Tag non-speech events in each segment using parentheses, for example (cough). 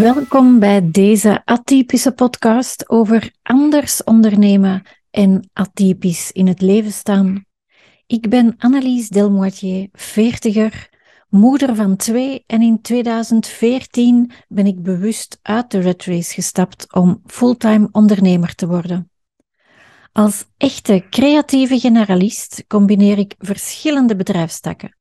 Welkom bij deze atypische podcast over anders ondernemen en atypisch in het leven staan. Ik ben Annelies Delmoitier, veertiger, moeder van twee en in 2014 ben ik bewust uit de red race gestapt om fulltime ondernemer te worden. Als echte creatieve generalist combineer ik verschillende bedrijfstakken.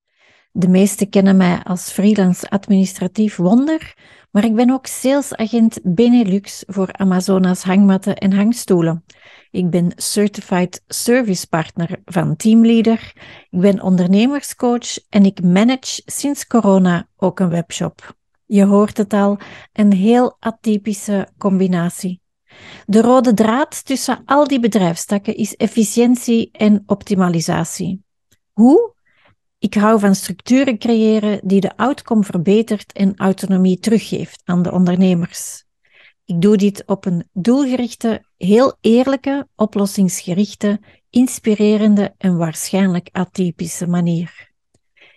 De meesten kennen mij als freelance administratief wonder, maar ik ben ook salesagent Benelux voor Amazonas hangmatten en hangstoelen. Ik ben Certified Service Partner van Teamleader. Ik ben ondernemerscoach en ik manage sinds corona ook een webshop. Je hoort het al, een heel atypische combinatie. De rode draad tussen al die bedrijfstakken is efficiëntie en optimalisatie. Hoe? Ik hou van structuren creëren die de outcome verbetert en autonomie teruggeeft aan de ondernemers. Ik doe dit op een doelgerichte, heel eerlijke, oplossingsgerichte, inspirerende en waarschijnlijk atypische manier.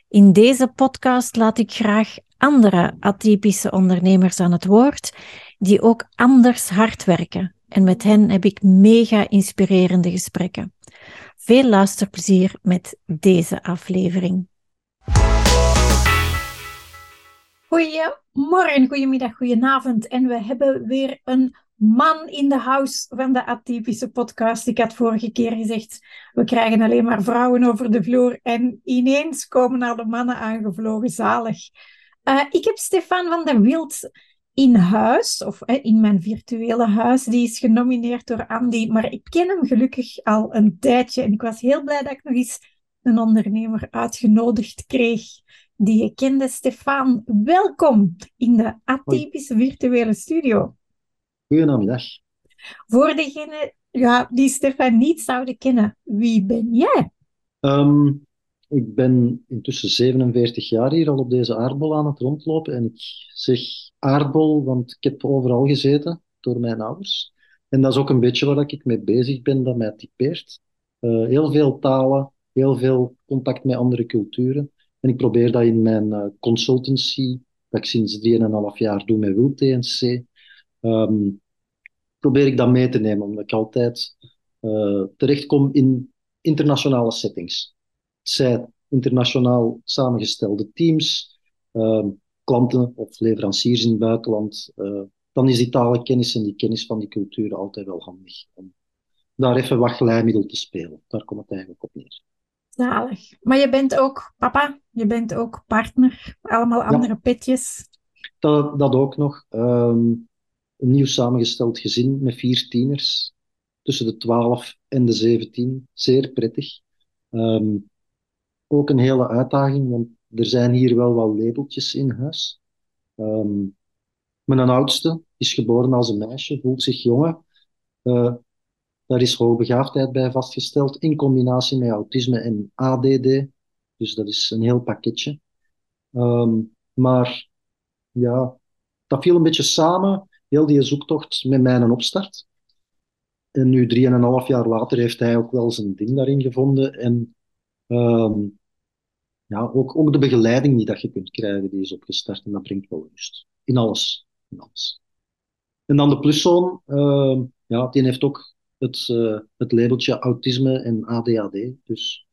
In deze podcast laat ik graag andere atypische ondernemers aan het woord, die ook anders hard werken. En met hen heb ik mega inspirerende gesprekken. Veel luisterplezier met deze aflevering. Goedemorgen, goedemiddag, goedenavond. En we hebben weer een man in de house van de atypische podcast. Ik had vorige keer gezegd, we krijgen alleen maar vrouwen over de vloer. En ineens komen alle mannen aangevlogen, zalig. Uh, ik heb Stefan van der Wild in huis, of in mijn virtuele huis. Die is genomineerd door Andy, maar ik ken hem gelukkig al een tijdje. En ik was heel blij dat ik nog eens een ondernemer uitgenodigd kreeg die je kende. Stefan, welkom in de atypische virtuele studio. Goedemiddag. Voor degenen ja, die Stefan niet zouden kennen, wie ben jij? Um, ik ben intussen 47 jaar hier al op deze aardbol aan het rondlopen. En ik zeg aardbol, want ik heb overal gezeten door mijn ouders. En dat is ook een beetje waar ik mee bezig ben, dat mij typeert. Uh, heel veel talen, heel veel contact met andere culturen. En ik probeer dat in mijn uh, consultancy, dat ik sinds 3,5 jaar doe met Wil TNC, ehm, probeer ik dat mee te nemen, omdat ik altijd uh, terechtkom in internationale settings zij internationaal samengestelde teams, uh, klanten of leveranciers in het buitenland, uh, dan is die talenkennis en die kennis van die culturen altijd wel handig om daar even wat glijmiddel te spelen. Daar komt het eigenlijk op neer. Zalig. Maar je bent ook papa, je bent ook partner, allemaal andere ja, petjes. Dat, dat ook nog. Um, een nieuw samengesteld gezin met vier tieners, tussen de 12 en de 17. Zeer prettig. Um, ook een hele uitdaging, want er zijn hier wel wat labeltjes in huis. Um, mijn oudste is geboren als een meisje, voelt zich jongen. Uh, daar is hoogbegaafdheid bij vastgesteld, in combinatie met autisme en ADD. Dus dat is een heel pakketje. Um, maar ja, dat viel een beetje samen, heel die zoektocht met mijn opstart. En nu, drieënhalf jaar later, heeft hij ook wel zijn ding daarin gevonden. En Um, ja, ook, ook de begeleiding die dat je kunt krijgen, die is opgestart en dat brengt wel rust. In alles. In alles. En dan de pluszoon, uh, ja, die heeft ook het, uh, het labeltje autisme en ADHD. Dus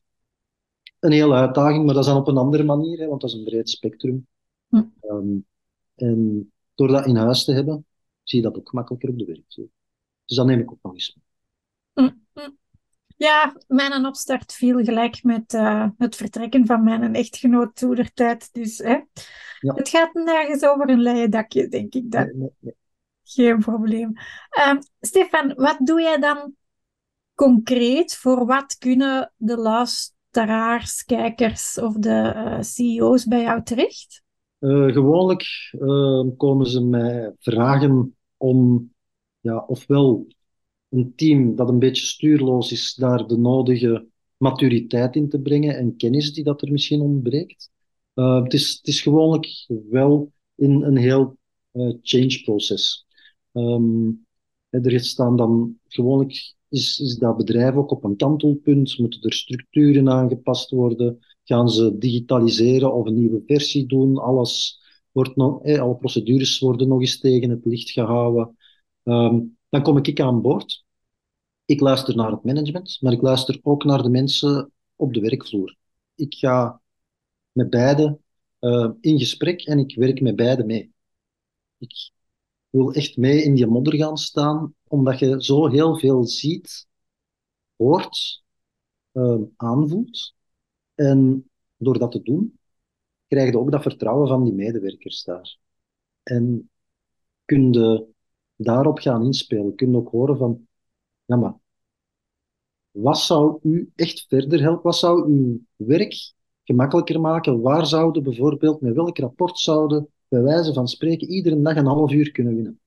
een hele uitdaging, maar dat is dan op een andere manier, hè, want dat is een breed spectrum. Hm. Um, en door dat in huis te hebben, zie je dat ook gemakkelijker op de werk. Dus dat neem ik ook nog eens mee. Hm. Ja, mijn opstart viel gelijk met uh, het vertrekken van mijn echtgenoot toedertijd. Dus hè, ja. het gaat nergens over een leien dakje, denk ik dan. Nee, nee, nee. Geen probleem. Uh, Stefan, wat doe jij dan concreet? Voor wat kunnen de luisteraars, kijkers of de uh, CEO's bij jou terecht? Uh, gewoonlijk ehm, komen ze mij vragen om ja, ofwel een team dat een beetje stuurloos is, daar de nodige maturiteit in te brengen en kennis die dat er misschien ontbreekt. Uh, het, is, het is gewoonlijk wel in een heel uh, change proces. Um, er staan dan gewoonlijk is, is dat bedrijf ook op een kantelpunt, moeten er structuren aangepast worden, gaan ze digitaliseren of een nieuwe versie doen, alles wordt nog, eh, alle procedures worden nog eens tegen het licht gehouden. Ehm, dan kom ik aan boord. Ik luister naar het management, maar ik luister ook naar de mensen op de werkvloer. Ik ga met beide uh, in gesprek en ik werk met beide mee. Ik wil echt mee in die modder gaan staan, omdat je zo heel veel ziet, hoort, uh, aanvoelt. En door dat te doen, krijg je ook dat vertrouwen van die medewerkers daar. En kun je daarop gaan inspelen. Kun je ook horen van, ja maar, wat zou u echt verder helpen? Wat zou uw werk gemakkelijker maken? Waar zouden bijvoorbeeld, met welk rapport zouden, bij wijze van spreken, iedere dag een half uur kunnen winnen?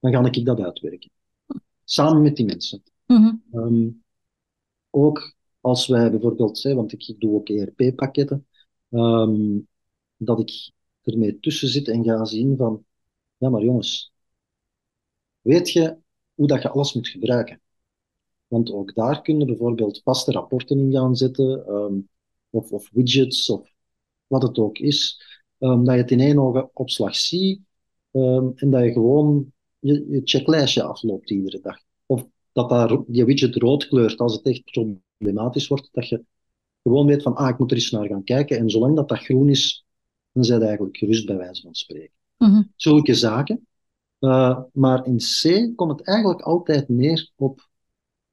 Dan ga ik dat uitwerken. Samen met die mensen. Mhm. Ehm, ook als wij bijvoorbeeld, hè, want ik doe ook ERP-pakketten, ehm, dat ik ermee tussen zit en ga zien van, ja maar jongens, weet je hoe dat je alles moet gebruiken? Want ook daar kun je bijvoorbeeld vaste rapporten in gaan zetten, ehm, of, of, widgets, of wat het ook is, um, dat je het in één oogopslag ziet um, en dat je gewoon je, je checklistje afloopt iedere dag. Of dat daar, die widget rood kleurt als het echt problematisch wordt, dat je gewoon weet van, ah, ik moet er eens naar gaan kijken. En zolang dat dat groen is, dan zijn je eigenlijk gerust bij wijze van spreken. Mm Zulke zaken. Uh, maar in C komt het eigenlijk altijd neer op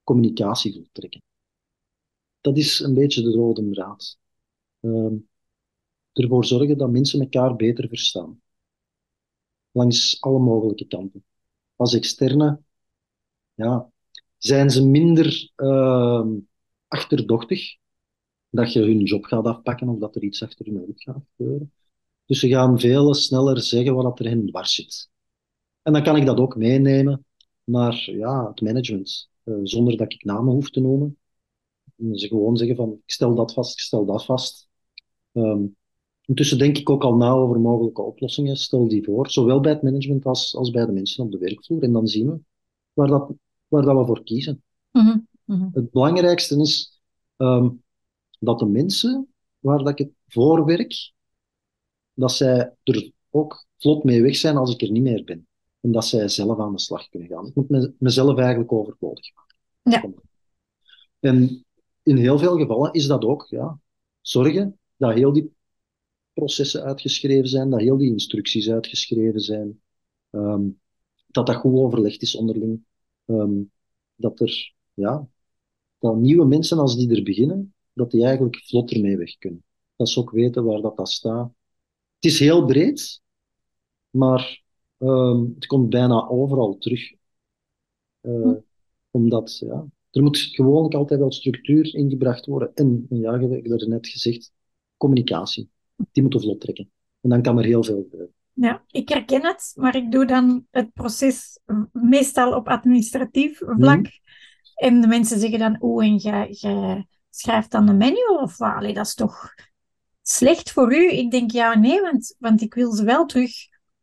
communicatie voltrekken. Dat is een beetje de rode draad. Uh, ervoor zorgen dat mensen elkaar beter verstaan. Langs alle mogelijke kanten. Als externe, ja, zijn ze minder uh, achterdochtig dat je hun job gaat afpakken of dat er iets achter hun rug gaat gebeuren. Dus ze gaan veel sneller zeggen wat er hen dwars zit. En dan kan ik dat ook meenemen naar ja, het management. Eh, zonder dat ik namen hoef te noemen. En ze gewoon zeggen van, ik stel dat vast, ik stel dat vast. Um, intussen denk ik ook al na over mogelijke oplossingen. Stel die voor, zowel bij het management als, als bij de mensen op de werkvloer. En dan zien we waar, dat, waar dat we voor kiezen. Mm -hmm. Het belangrijkste is um, dat de mensen waar dat ik het voor werk, dat zij er ook vlot mee weg zijn als ik er niet meer ben en dat zij zelf aan de slag kunnen gaan. Ik moet me, mezelf eigenlijk overbodig maken. Ja. En in heel veel gevallen is dat ook, ja, zorgen dat heel die processen uitgeschreven zijn, dat heel die instructies uitgeschreven zijn, um, dat dat goed overlegd is onderling, um, dat er, ja, dat nieuwe mensen als die er beginnen, dat die eigenlijk vlotter mee weg kunnen. Dat ze ook weten waar dat, dat staat. Het is heel breed, maar Um, het komt bijna overal terug. Uh, Omdat, ja, er moet gewoon altijd wel structuur ingebracht worden. En, en ja, ik heb er net gezegd, communicatie. Die moet vlot trekken. En dan kan er heel veel gebeuren. Ja, ik herken het, maar ik doe dan het proces meestal op administratief vlak. Mm. En de mensen zeggen dan, oeh, en je schrijft dan de manual of wat? Allee, dat is toch slecht voor u? Ik denk, ja, nee, want, want ik wil ze wel terug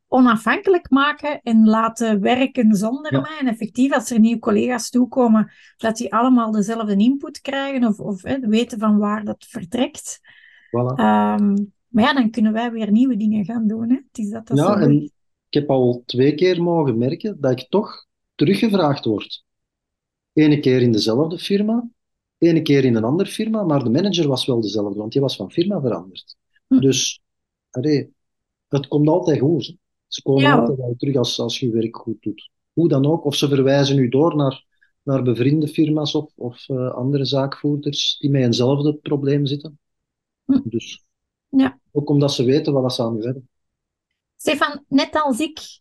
onafhankelijk maken en laten werken zonder mij. En effectief, als er nieuwe collega's toekomen, dat die allemaal dezelfde input krijgen of, of hè, weten van waar dat vertrekt. Voilà. Um, maar ja, dan kunnen wij weer nieuwe dingen gaan doen. Hè? Het is dat, dat ja, en ik heb al twee keer mogen merken dat ik toch teruggevraagd word. Ene keer in dezelfde firma, ene keer in een andere firma, maar de manager was wel dezelfde, want die was van firma veranderd. Hm. Dus, allee, het komt altijd goed. Hè? Ze komen Ja, altijd wel terug als, als je je werk goed doet. Hoe dan ook. Of ze verwijzen u door naar, naar bevriende firma's of, of eh, andere zaakvoerders die met eenzelfde probleem zitten. Hm. Dus Ja. ook omdat ze weten wat ze aan u hebben. Stefan, net als ik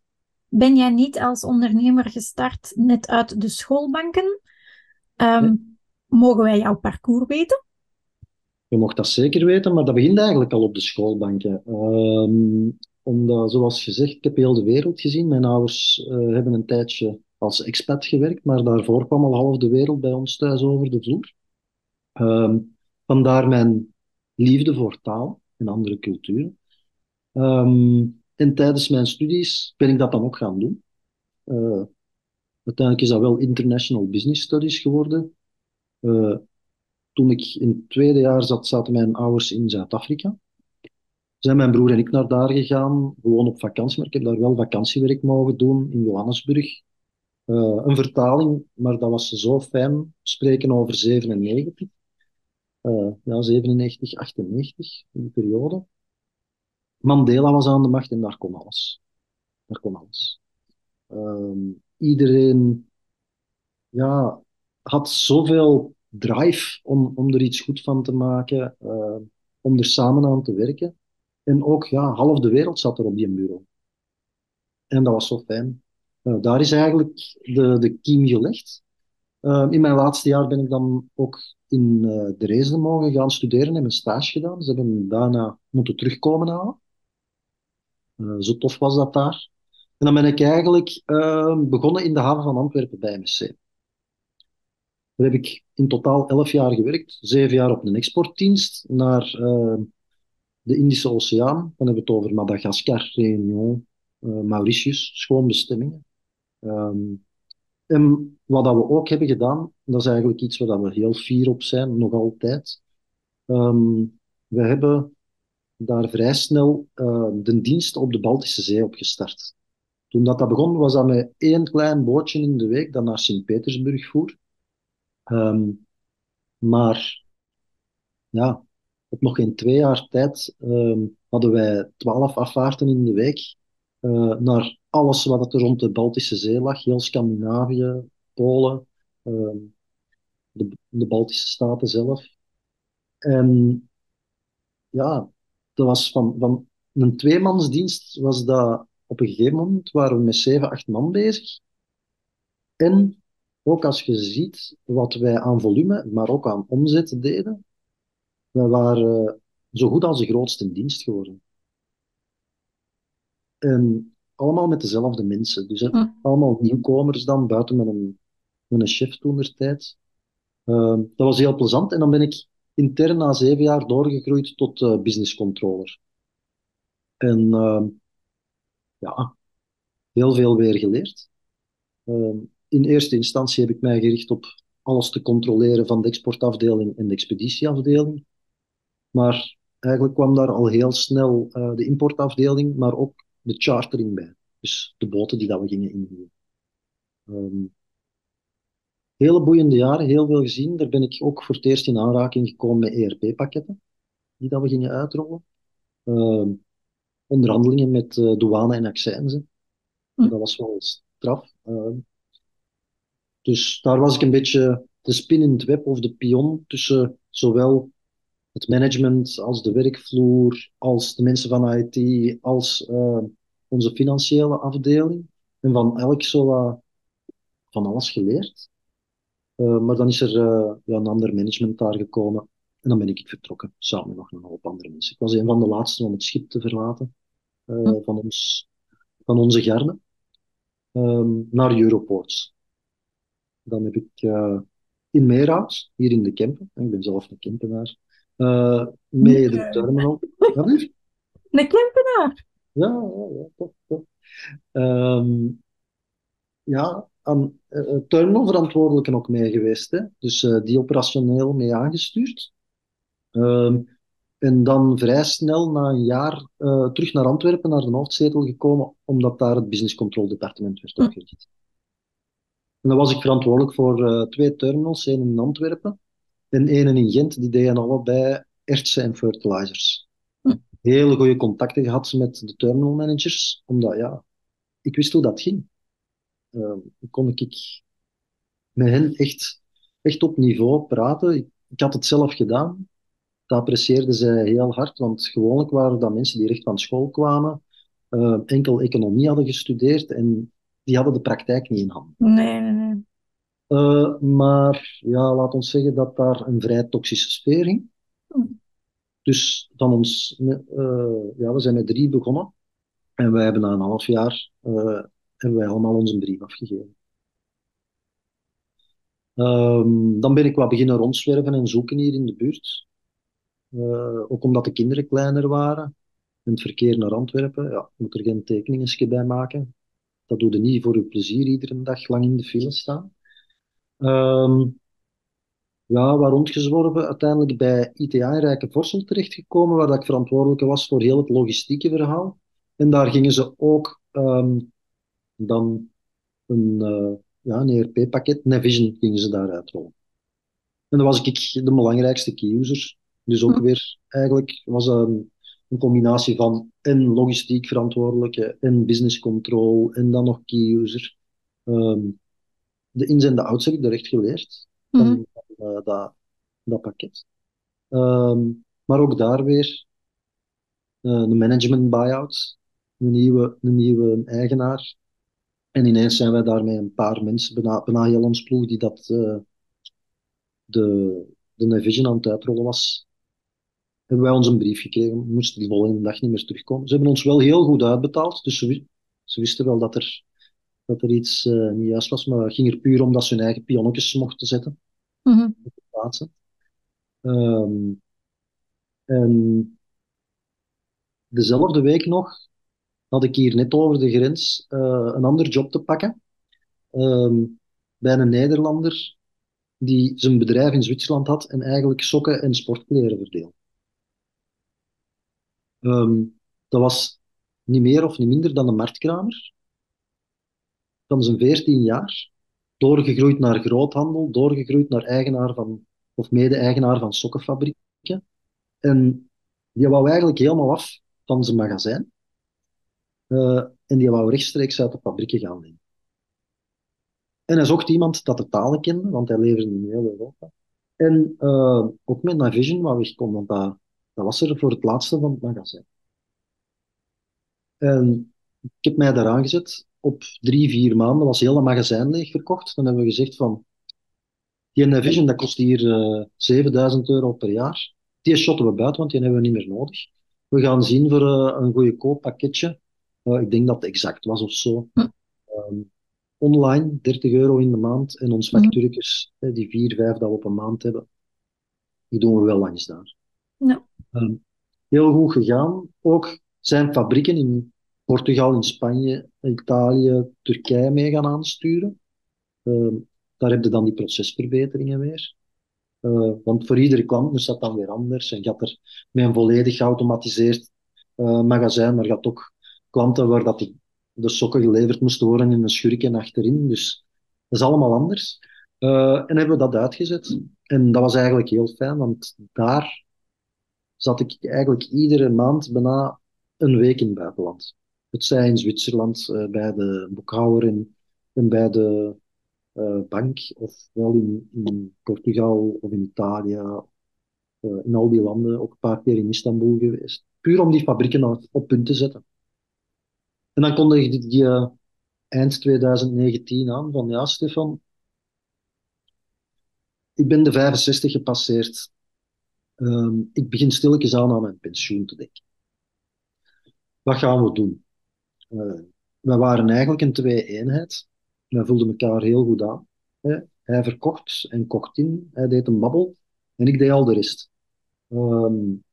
ben jij niet als ondernemer gestart net uit de schoolbanken. Ehm, Mogen wij jouw parcours weten? Je mocht dat zeker weten, maar dat begint eigenlijk al op de schoolbanken. Ehm, omdat, zoals gezegd, ik heb heel de wereld gezien. Mijn ouders eh, hebben een tijdje als expat gewerkt, maar daarvoor kwam al half de wereld bij ons thuis over de vloer. Ehm, vandaar mijn liefde voor taal en andere culturen. Ehm, en tijdens mijn studies ben ik dat dan ook gaan doen. Eh, uiteindelijk is dat wel International Business Studies geworden. Eh, toen ik in het tweede jaar zat, zaten mijn ouders in Zuid-Afrika. zijn mijn broer en ik naar daar gegaan, gewoon op vakantie, maar ik heb daar wel vakantiewerk mogen doen in Johannesburg. Uh, een vertaling, maar dat was zo fijn, spreken over 97. Uh, ja, 97, 98, in die periode. Mandela was aan de macht en daar kon alles. Daar kon alles. Uh, iedereen ja, had zoveel drive om, om er iets goed van te maken, uh, om er samen aan te werken. En ook, ja, half de wereld zat er op die bureau. En dat was zo fijn. Uh, daar is eigenlijk de, de kiem gelegd. Uh, in mijn laatste jaar ben ik dan ook in Dresden mogen gaan studeren en mijn stage gedaan. Ze hebben daarna moeten terugkomen halen. zo tof was dat daar. En dan ben ik eigenlijk begonnen in de haven van Antwerpen bij MSC. Daar heb ik in totaal elf jaar gewerkt. Zeven jaar op een exportdienst naar uh, de Indische Oceaan. Dan hebben we het over Madagaskar, Réunion, uh, Mauritius, schoonbestemmingen. Um, en wat dat we ook hebben gedaan, dat is eigenlijk iets waar we heel fier op zijn, nog altijd. Um, we hebben daar vrij snel uh, de dienst op de Baltische Zee opgestart. Toen dat, dat begon, was dat met één klein bootje in de week dat naar Sint-Petersburg voer. Um, maar ja, op nog geen twee jaar tijd um, hadden wij twaalf afvaarten in de week uh, naar alles wat er rond de Baltische Zee lag, heel Scandinavië, Polen, um, de, de, Baltische Staten zelf. En ja, dat was van, van een tweemansdienst was dat op een gegeven moment waren we met zeven, acht man bezig. En ook als je ziet wat wij aan volume, maar ook aan omzet deden, wij waren zo goed als de grootste dienst geworden. En allemaal met dezelfde mensen. Dus hm. allemaal nieuwkomers dan, buiten met een, met een chef toen der tijd. Uh, dat was heel plezant. En dan ben ik intern na zeven jaar doorgegroeid tot uh, business controller. En uh, ja, heel veel weer geleerd. Ehm, in eerste instantie heb ik mij gericht op alles te controleren van de exportafdeling en de expeditieafdeling. Maar eigenlijk kwam daar al heel snel uh, de importafdeling, maar ook de chartering bij. Dus de boten die dat we gingen inhuren. Um, hele boeiende jaren, heel veel gezien. Daar ben ik ook voor het eerst in aanraking gekomen met ERP-pakketten, die dat we gingen uitrollen. Uh, onderhandelingen met uh, douane en accijnzen. Hm. Dat was wel straf. Uh, dus daar was ik een beetje de spin in het web of de pion tussen zowel het management als de werkvloer, als de mensen van IT, als uh, onze financiële afdeling. En van elk zo uh, van alles geleerd. Uh, maar dan is er ja, een ander management daar gekomen. En dan ben ik vertrokken, samen met nog een hoop andere mensen. Ik was een van de laatste om het schip te verlaten hm. van, ons, van onze garde um, naar Euroports. Dan heb ik uh, in Meerhout, hier in de Kempen, ik ben zelf een Kempenaar, uh, mee de terminal. (laughs) Wat is? Een Kempenaar? Ja, ja, ja, toch, toch. Um, ja, aan uh, terminalverantwoordelijke ook mee geweest. Hè? Dus uh, die operationeel mee aangestuurd. Um, en dan vrij snel, na een jaar, uh, terug naar Antwerpen, naar de hoofdzetel gekomen, omdat daar het business control departement werd hm. opgericht. En dan was ik verantwoordelijk voor uh, twee terminals, één in Antwerpen en één in Gent. Die deden allebei ertsen en fertilizers. Hm. Hele goede contacten gehad met de terminal managers, omdat ja, ik wist hoe dat ging. Uh, kon ik met hen echt, echt op niveau praten. Ik, ik had het zelf gedaan. Dat apprecieerden zij heel hard, want gewoonlijk waren dat mensen die recht van school kwamen, uh, enkel economie hadden gestudeerd en die hadden de praktijk niet in handen. Nee, nee, nee. Uh, maar ja, laat ons zeggen dat daar een vrij toxische sfeer ging. Hm. Dus van ons, uh, ja, we zijn met drie begonnen. En wij hebben na een half jaar uh, hebben wij allemaal onze brief afgegeven. Um, dan ben ik wat beginnen rondzwerven en zoeken hier in de buurt. ook omdat de kinderen kleiner waren. En het verkeer naar Antwerpen, ja, moet er geen tekeningen bij maken. Dat doe je niet voor je plezier iedere dag lang in de file staan. Um, ja, wat rondgezworven. Uiteindelijk bij ITA in Rijkenvorsel terechtgekomen, waar dat ik verantwoordelijk was voor heel het logistieke verhaal. En daar gingen ze ook ehm, dan een, uh, ja, een ERP-pakket, Navision, gingen ze daar uitrollen. En dan was ik de belangrijkste key-user. Dus ook hm. weer, eigenlijk was een, een combinatie van en logistiek verantwoordelijke en business control en dan nog key-user. Ehm, de ins en de outs heb ik daar echt geleerd. Van, mm dat, dat pakket. Ehm, maar ook daar weer uh, de management buyout, een nieuwe, een nieuwe eigenaar. En ineens zijn wij daarmee een paar mensen, bijna, bijna heel ons ploeg, die dat uh, de, de Navision aan het uitrollen was, hebben wij ons een brief gekregen. We moesten de volgende dag niet meer terugkomen. Ze hebben ons wel heel goed uitbetaald, dus ze, ze wisten wel dat er, dat er iets uh, niet juist was, maar het ging er puur om dat ze hun eigen pionnetjes mochten zetten. Mm -hmm. plaatsen. Um, en dezelfde week nog had ik hier net over de grens uh, een ander job te pakken. Um, bij een Nederlander die zijn bedrijf in Zwitserland had en eigenlijk sokken en sportkleren verdeelde. Um, dat was niet meer of niet minder dan een marktkramer. Van zijn 14 jaar doorgegroeid naar groothandel, doorgegroeid naar eigenaar van, of mede-eigenaar van sokkenfabrieken. En die wou eigenlijk helemaal af van zijn magazijn. Uh, en die wou rechtstreeks uit de fabrieken gaan nemen. En hij zocht iemand dat de talen kende, want hij leefde in heel Europa. En uh, ook met Navision wou wegkomen, want dat, dat was er voor het laatste van het magazijn. En ik heb mij daaraan gezet op drie, vier maanden was heel een magazijn leeg verkocht. Dan hebben we gezegd van, die Navision dat kost hier uh, eh, 7000 euro per jaar. Die shotten we buiten, want die hebben we niet meer nodig. We gaan zien voor uh, een goede pakketje. Uh, ik denk dat het exact was of zo. Hm. Um, online, 30 euro in de maand. En ons factuurtjes, hm. die 4, 5 dat we op een maand hebben, die doen we wel langs daar. Ja. Heel goed gegaan. Ook zijn fabrieken in Portugal, in Spanje, Italië, Turkije mee gaan aansturen. Uh, daar heb je dan die procesverbeteringen weer. Uh, want voor iedere klant moest dat dan weer anders. En gaat er met een volledig geautomatiseerd uh, magazijn, maar gaat ook klanten waar dat die, de sokken geleverd moesten worden in een schurken achterin. Dus dat is allemaal anders. Uh, en hebben we dat uitgezet. En dat was eigenlijk heel fijn, want daar zat ik eigenlijk iedere maand bijna een week in het buitenland. Het zij in Zwitserland uh, bij de boekhouder en, bij de uh, bank, of wel in, Portugal of in Italië, uh, in al die landen, ook een paar keer in Istanbul geweest. Puur om die fabrieken op, punt te zetten. En dan kondigde ik die eind 2019 aan van ja, Stefan, ik ben de 65 gepasseerd. Um, ik begin stilletjes aan aan mijn pensioen te denken. Wat gaan we doen? Uh, we waren eigenlijk een twee-eenheid. We voelden elkaar heel goed aan. Hè. Hij verkocht en kocht in. Hij deed een babbel. En ik deed al de rest. Um,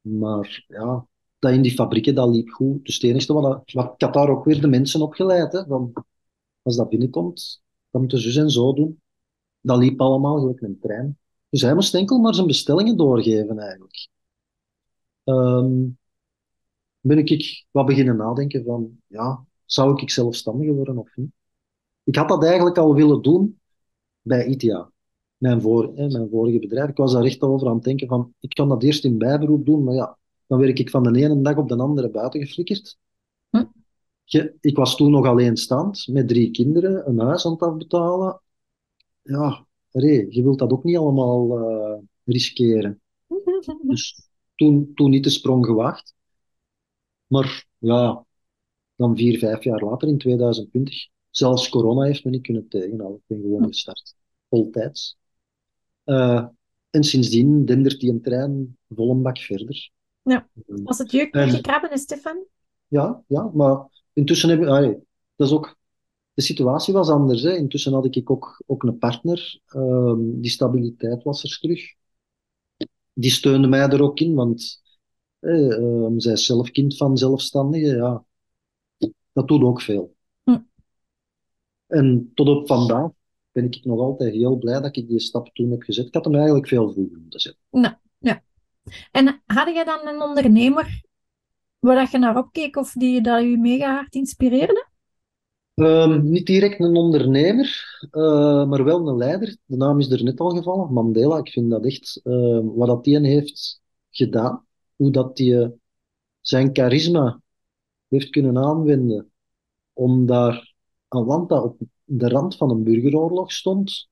maar ja, dat in die fabrieken, dat liep goed. Dus het enige wat, wat ik had daar ook weer de mensen opgeleid. Hè, als dat binnenkomt, dan moeten zus en zo doen. Dat liep allemaal gelijk een trein. Dus hij moest enkel maar zijn bestellingen doorgeven eigenlijk. Um, ben ik wat beginnen nadenken van, ja, zou ik zelfstandiger worden of niet? Ik had dat eigenlijk al willen doen bij ITA, mijn, voor, hè, mijn vorige bedrijf. Ik was daar echt over aan het denken van, ik kan dat eerst in bijberoep doen, maar ja, dan werk ik van de ene dag op de andere buiten geflikkerd. Hm? ik was toen nog alleenstaand, met drie kinderen, een huis aan het afbetalen. Ja, nee, je wilt dat ook niet allemaal uh, riskeren. (laughs) Dus toen, toen niet de sprong gewaagd. Maar ja, dan vier, vijf jaar later, in 2020, zelfs corona heeft me niet kunnen tegenhouden. Ik ben gewoon gestart. Voltijds. Uh, en sindsdien dendert die een trein vol een bak verder. Ja. Was het jeuk met je krabben, Stefan? Ja, ja, maar intussen heb ik... dat is ook... De situatie was anders. Hè. Intussen had ik ook, ook een partner. Um, die stabiliteit was er terug. Die steunde mij er ook in, want eh, zij is zelf kind van zelfstandigen, ja. Dat doet ook veel. Hm. En tot op vandaag ben ik nog altijd heel blij dat ik die stap toen heb gezet. Ik had hem eigenlijk veel vroeger moeten zetten. Nou, ja. En had jij dan een ondernemer waar dat je naar opkeek of die dat je mega hard inspireerde? Ehm, niet direct een ondernemer, eh, maar wel een leider. De naam is er net al gevallen, Mandela. Ik vind dat echt uh, wat dat heeft gedaan, hoe dat die zijn charisma heeft kunnen aanwenden om daar een land dat op de rand van een burgeroorlog stond,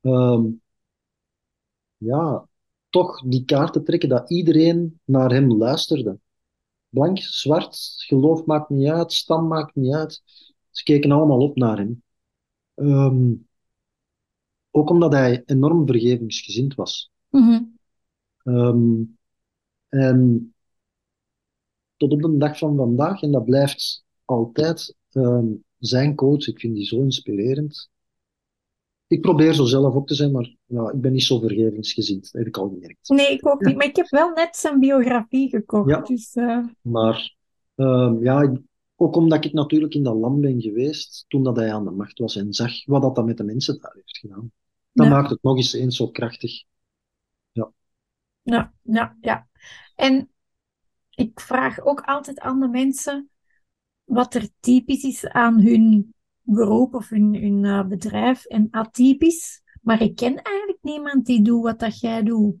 ehm, ja, toch die kaart te trekken dat iedereen naar hem luisterde. Blank, zwart, geloof maakt niet uit, stam maakt niet uit. Ze keken allemaal op naar hem. Ehm, ook omdat hij enorm vergevingsgezind was. Mhm. Ehm, en tot op de dag van vandaag, en dat blijft altijd ehm, zijn coach, ik vind die zo inspirerend. Ik probeer zo zelf op te zijn, maar ik ben niet zo vergevingsgezind, dat heb ik al gemerkt. Nee, ik ook niet, maar ik heb wel net zijn biografie gekocht. Ja. Dus, eh, Maar ja, ik- ook omdat ik natuurlijk in dat land ben geweest toen dat hij aan de macht was en zag wat dat, dat met de mensen daar heeft gedaan. Dat Ja. maakt het nog eens eens zo krachtig. Ja, ja, ja. En ik vraag ook altijd aan de mensen wat er typisch is aan hun beroep of hun, hun eh, bedrijf en atypisch. Maar ik ken eigenlijk niemand die doet wat dat jij doet.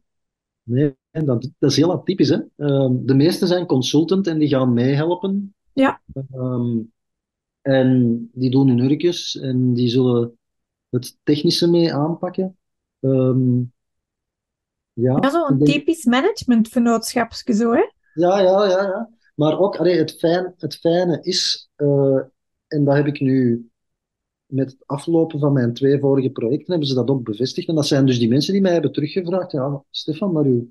Nee, dat, dat is heel atypisch. Hè? Ehm, de meeste zijn consultant en die gaan meehelpen. Ja. Ehm, en die doen hun hurkjes en die zullen het technische mee aanpakken. Ehm, ja, Ja, zo'n typisch managementvernootschapsje zo, hè? Ja, ja, ja, ja. Maar ook, allee, het fijn, het fijne is, eh, en dat heb ik nu met het aflopen van mijn twee vorige projecten, hebben ze dat ook bevestigd. En dat zijn dus die mensen die mij hebben teruggevraagd, ja, Stefan, maar uw,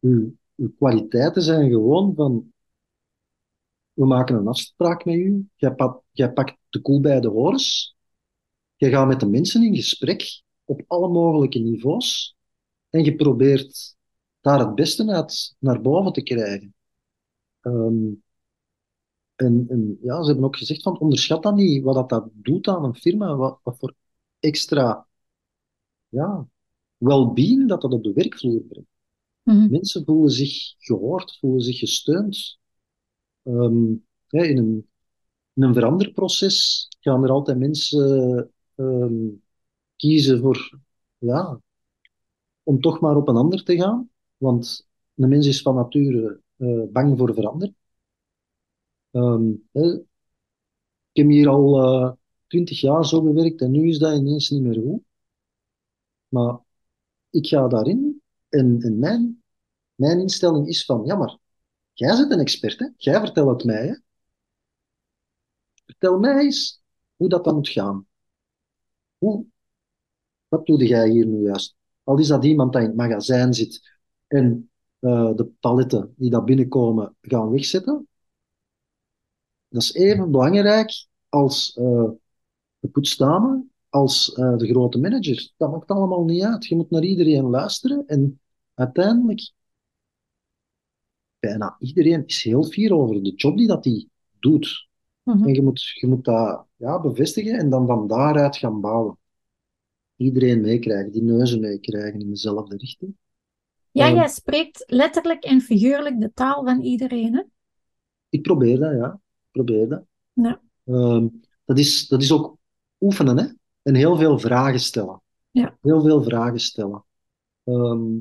uw, uw kwaliteiten zijn gewoon van, we maken een afspraak met u, jij, pakt de koe bij de horens, jij gaat met de mensen in gesprek op alle mogelijke niveaus en je probeert daar het beste uit naar boven te krijgen. Ehm, en, en ja, ze hebben ook gezegd van onderschat dat niet, wat dat, dat doet aan een firma, wat, wat voor extra ja, well-being dat dat op de werkvloer brengt. Mhm. Mensen voelen zich gehoord, voelen zich gesteund. Ehm, in, een, in een veranderproces gaan er altijd mensen ehm, kiezen voor, ja, om toch maar op een ander te gaan. Want een mens is van nature eh, bang voor veranderen. Ehm, ik heb hier al eh, twintig jaar zo gewerkt en nu is dat ineens niet meer goed. Maar ik ga daarin en, en mijn, mijn instelling is van, ja maar, jij bent een expert, hè? Jij vertelt het mij, hè? Vertel mij eens hoe dat dan moet gaan. Hoe, wat doe jij hier nu juist? Al is dat iemand die in het magazijn zit en eh, de paletten die daar binnenkomen gaan wegzetten, dat is even belangrijk als eh, de poetsdame, als eh, de grote manager. Dat maakt allemaal niet uit. Je moet naar iedereen luisteren en uiteindelijk, bijna iedereen is heel fier over de job die dat die doet. Mhm. En je moet, je moet dat ja, bevestigen en dan van daaruit gaan bouwen. Iedereen meekrijgen, die neuzen meekrijgen in dezelfde richting. Ja, Ehm. jij spreekt letterlijk en figuurlijk de taal van iedereen, hè? Ik probeer dat, ja. Ik probeer dat. Ja. Ehm, dat is, dat is ook oefenen, hè. En heel veel vragen stellen. Ja. Heel veel vragen stellen. Ehm,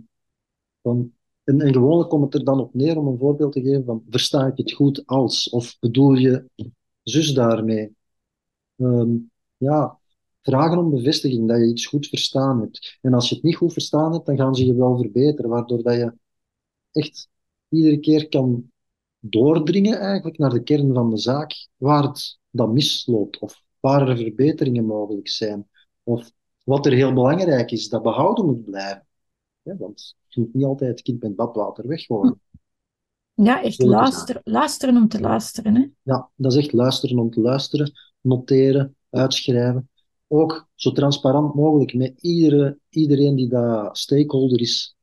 van, en, en gewoonlijk komt het er dan op neer, om een voorbeeld te geven, van versta ik het goed als? Of bedoel je zus daarmee? Ehm, ja, vragen om bevestiging dat je iets goed verstaan hebt. En als je het niet goed verstaan hebt, dan gaan ze je wel verbeteren, waardoor dat je echt iedere keer kan doordringen eigenlijk naar de kern van de zaak, waar het dan misloopt, of waar er verbeteringen mogelijk zijn, of wat er heel belangrijk is, dat behouden moet blijven. Ja, want je moet niet altijd het kind met badwater weggooien. Ja, echt luisteren, luisteren om te luisteren, hè? Ja, dat is echt luisteren om te luisteren, noteren, uitschrijven. Ook zo transparant mogelijk met iedere, iedereen die daar stakeholder is,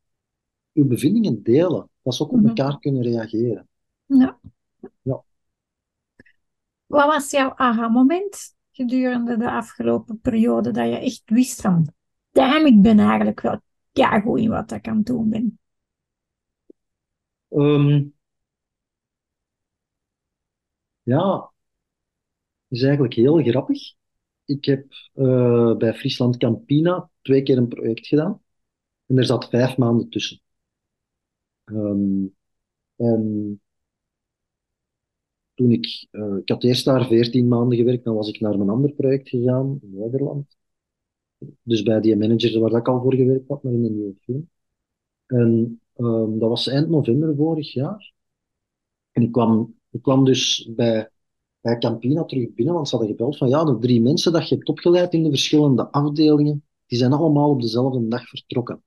uw bevindingen delen. Dat ze ook op Mhm. elkaar kunnen reageren. Ja. Ja. Wat was jouw aha-moment gedurende de afgelopen periode dat je echt wist van, damn, ik ben eigenlijk wel ja, goed in wat ik het doen ben? Um, ja, is eigenlijk heel grappig. Ik heb uh, bij Friesland Campina twee keer een project gedaan. En er zat vijf maanden tussen. Um, en toen ik, uh, ik had eerst daar veertien maanden gewerkt, dan was ik naar mijn ander project gegaan in Nederland. Dus bij die manager waar ik al voor gewerkt had, maar in een nieuwe film. En um, dat was eind november vorig jaar. En ik kwam, ik kwam dus bij, bij Campina terug binnen, want ze hadden gebeld van ja, de drie mensen dat je hebt opgeleid in de verschillende afdelingen, die zijn allemaal op dezelfde dag vertrokken.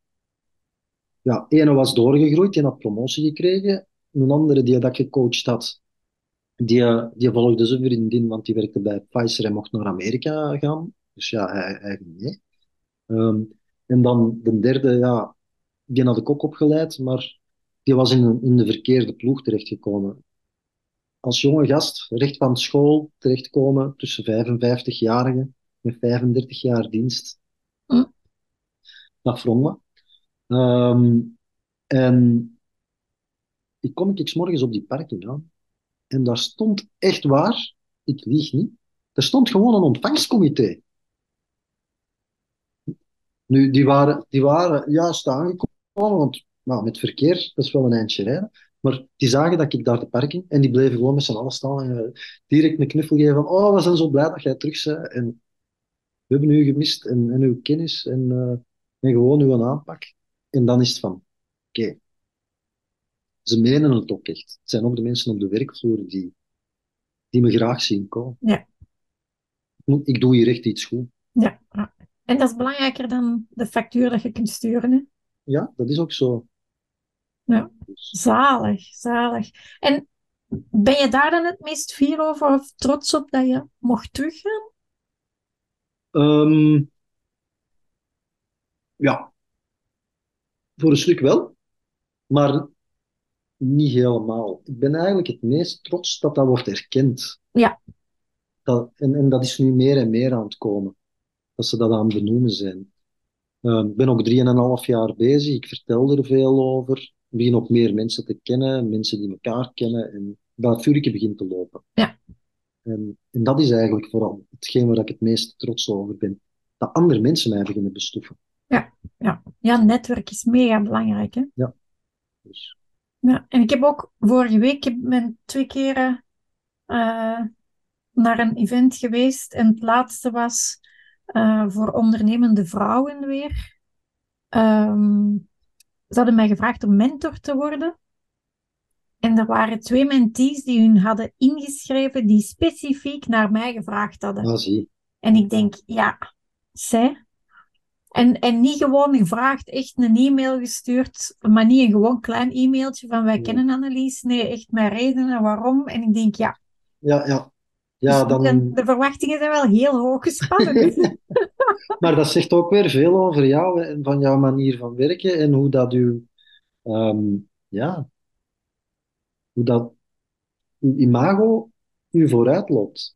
Ja, ene was doorgegroeid, die had promotie gekregen. Een andere die dat gecoacht had, die, die volgde zijn vriendin, want die werkte bij Pfizer en mocht naar Amerika gaan. Dus ja, hij, hij. Um, en dan de derde, ja, die had ik ook opgeleid, maar die was in, in de verkeerde ploeg terechtgekomen. Als jonge gast, recht van school terechtkomen tussen 55-jarigen met 35 jaar dienst. Hm. Dat wrong me. Um, en ik kom ik morgens op die parking aan. En daar stond echt waar, ik lieg niet, er stond gewoon een ontvangstcomité. Nu, die waren, die waren juist aangekomen, want nou, met verkeer, dat is wel een eindje rijden. Maar die zagen dat ik daar de parking en die bleven gewoon met z'n allen staan en uh, direct een knuffel geven van oh, we zijn zo blij dat jij terug bent en we hebben u gemist en, en uw kennis en, uh, en gewoon uw aanpak. En dan is het van, oké, ze menen het ook echt. Het zijn ook de mensen op de werkvloer die, die me graag zien komen. Ja. Ik doe hier echt iets goed. Ja, en dat is belangrijker dan de factuur dat je kunt sturen. Hè? Ja, dat is ook zo. Ja, dus- zalig, zalig. En ben je daar dan het meest fier over of trots op dat je mocht teruggaan? Um, ja, voor een stuk wel, maar niet helemaal. Ik ben eigenlijk het meest trots dat dat wordt erkend. Ja. Dat, en, en dat is nu meer en meer aan het komen, dat ze dat aan het benoemen zijn. Uh, ik ben ook drieënhalf jaar bezig, ik vertel er veel over. Ik begin ook meer mensen te kennen, mensen die elkaar kennen. En dat vuurtje begint te lopen. Ja. En, en dat is eigenlijk vooral hetgeen waar ik het meest trots over ben. Dat andere mensen mij beginnen bestoeven. Ja, ja. ja netwerk is mega belangrijk. Hè? Ja. Dus. ja. En ik heb ook vorige week ik ben twee keren uh, naar een event geweest. En het laatste was uh, voor ondernemende vrouwen weer. Um, ze hadden mij gevraagd om mentor te worden. En er waren twee mentees die hun hadden ingeschreven, die specifiek naar mij gevraagd hadden. Ah, zie. En ik denk, ja, zij. En, en niet gewoon gevraagd, echt een e-mail gestuurd, maar niet een gewoon klein e-mailtje van wij kennen Annelies. Nee, echt met redenen waarom. En ik denk, ja. Ja, ja. Ja dus dan... de, verwachtingen zijn wel heel hoog gespannen. (laughs) (laughs) maar dat zegt ook weer veel over jou en van jouw manier van werken en hoe dat u, um, ja, hoe dat uw imago u vooruit loopt.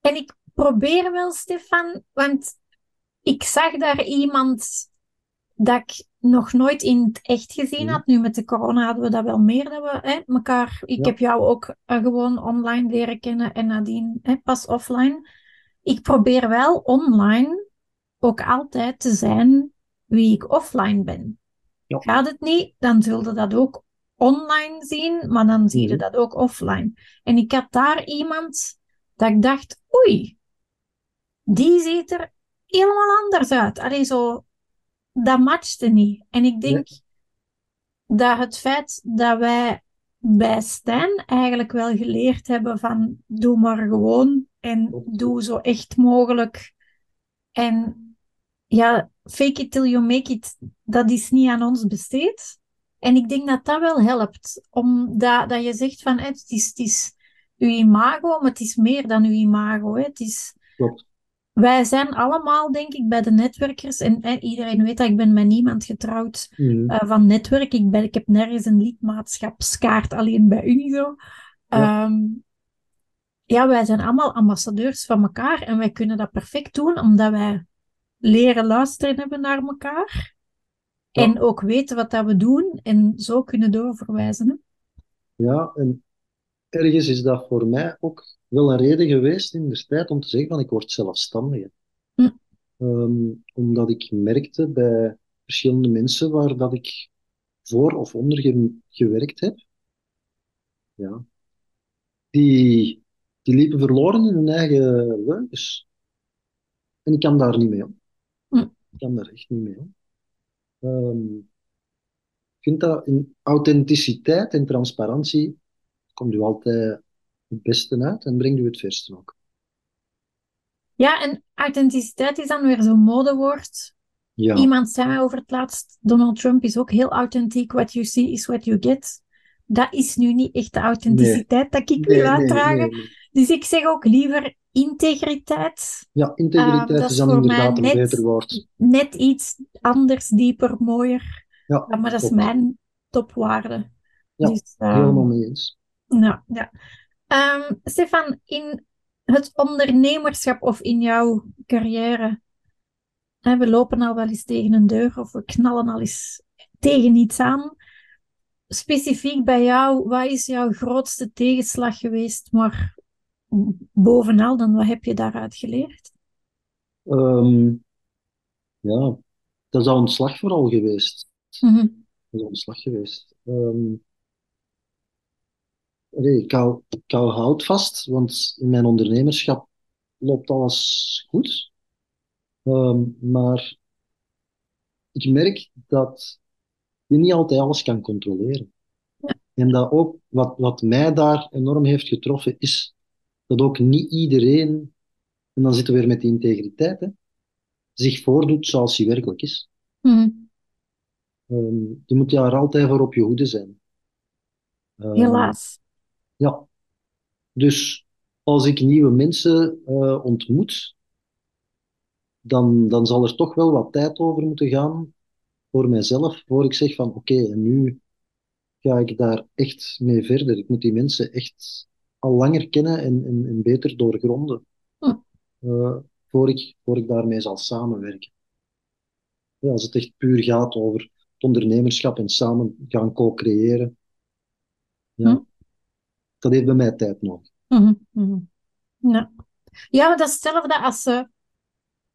En ik probeer wel, Stefan, want ik zag daar iemand dat ik nog nooit in het echt gezien had. Nu met de corona hadden we dat wel meer, dat we hè, elkaar... Ik heb jou ook uh, gewoon online leren kennen en nadien hè, pas offline. Ik probeer wel online ook altijd te zijn wie ik offline ben. Ja. Gaat het niet, dan zullen dat ook online zien, maar dan zie je Mhm. dat ook offline. En ik had daar iemand dat ik dacht, oei, die ziet er helemaal anders uit. Allee, zo, dat matchte niet. En ik denk dat het feit dat wij bij Stijn eigenlijk wel geleerd hebben van doe maar gewoon en doe zo echt mogelijk. En ja, fake it till you make it, dat is niet aan ons besteed. En ik denk dat dat wel helpt, omdat dat je zegt van het is, het is uw imago, maar het is meer dan uw imago. Hè. Het is, Klopt. Wij zijn allemaal, denk ik, bij de netwerkers, en iedereen weet dat ik ben met niemand getrouwd eh, van netwerk. Ik, ben, ik heb nergens een lidmaatschapskaart, alleen bij Unizo. Ja. Ehm, ja, wij zijn allemaal ambassadeurs van elkaar en wij kunnen dat perfect doen omdat wij leren luisteren hebben naar elkaar. Ja. En ook weten wat dat we doen en zo kunnen doorverwijzen. Hè? Ja, en ergens is dat voor mij ook wel een reden geweest in de tijd om te zeggen van ik word zelfstandige. Hm. Ehm, omdat ik merkte bij verschillende mensen waar dat ik voor of onder ge- gewerkt heb, ja, die, die liepen verloren in hun eigen leugens. En ik kan daar niet mee om. Hm. Ik kan daar echt niet mee om. Ehm, ik vind dat in authenticiteit en transparantie komt u altijd het beste uit en brengt u het verste ook. Ja, en authenticiteit is dan weer zo'n modewoord. Ja, Iemand zei mij over het laatst, Donald Trump is ook heel authentiek. What you see is what you get. Dat is nu niet echt de authenticiteit dat ik wil nee, nee, uitdragen. nee, nee. Dus ik zeg ook liever integriteit. Ja, integriteit Ah, dat is dan inderdaad een net- beter woord. Net iets anders, dieper, mooier. Ja, Ja, maar dat is mijn topwaarde. Ja, Dus, ehm, Helemaal mee eens. Nou, ja. Ehm, Stefan, in het ondernemerschap of in jouw carrière, hè, we lopen al wel eens tegen een deur of we knallen al eens tegen iets aan. Specifiek bij jou, wat is jouw grootste tegenslag geweest? Maar bovenal dan, wat heb je daaruit geleerd? Ehm, ja, dat is al een slag vooral geweest. Mhm. Dat is al een slag geweest. Ehm, ik hou, ik hou hout vast, want in mijn ondernemerschap loopt alles goed. Ehm, maar ik merk dat je niet altijd alles kan controleren. En dat ook, wat, wat mij daar enorm heeft getroffen, is dat ook niet iedereen, en dan zitten we weer met die integriteit, hè, zich voordoet zoals hij werkelijk is. Mhm. Ehm, je moet daar altijd voor op je hoede zijn. Ehm, Helaas. Ja. Dus als ik nieuwe mensen eh, ontmoet, dan, dan zal er toch wel wat tijd over moeten gaan voor mijzelf, voor ik zeg van oké, en nu ga ik daar echt mee verder. Ik moet die mensen echt al langer kennen en, en, en beter doorgronden, Hm. eh, voor ik, voor ik daarmee zal samenwerken. Ja, als het echt puur gaat over het ondernemerschap en samen gaan co-creëren, ja, Hm. Dat heeft bij mij tijd nodig. Mhm, mhm. Ja. ja, maar dat is hetzelfde als ze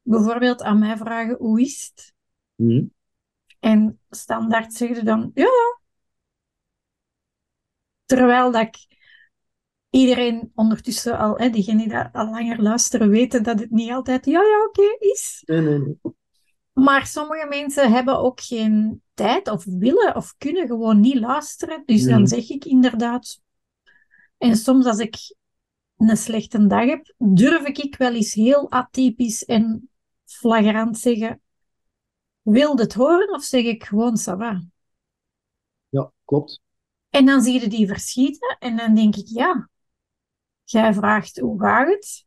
bijvoorbeeld aan mij vragen hoe is het? Mhm. En standaard zeggen ze dan ja. Terwijl dat ik iedereen ondertussen al, hè, diegenen die al langer luisteren, weten dat het niet altijd ja, ja, oké is. Nee, nee, nee. Maar sommige mensen hebben ook geen tijd of willen of kunnen gewoon niet luisteren. Dus dan zeg ik inderdaad. En soms als ik een slechte dag heb, durf ik wel eens heel atypisch en flagrant zeggen: Wil je het horen of zeg ik gewoon ça? Ja, klopt. En dan zie je die verschieten en dan denk ik: Ja, jij vraagt hoe gaat het?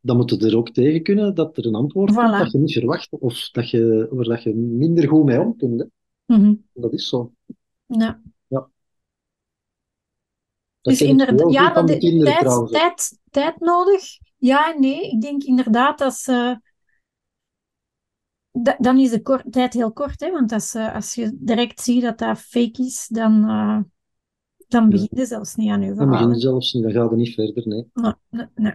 Dan moet je er ook tegen kunnen dat er een antwoord komt dat je niet verwacht, of dat je, waar dat je minder goed mee om kunt. Mhm. Dat is zo. Ja. Dus inderdaad, ja, dat is tijd, trouwens. tijd, tijd nodig. Ja en nee. Ik denk inderdaad dat ze. da- dan is de kort, tijd heel kort, hè? Want als, eh, als je direct ziet dat dat fake is, dan, eh, dan begin je zelfs niet aan je Dan verhaal. begin je zelfs niet, dan gaat het niet verder. Nee. Nee, nee, nee.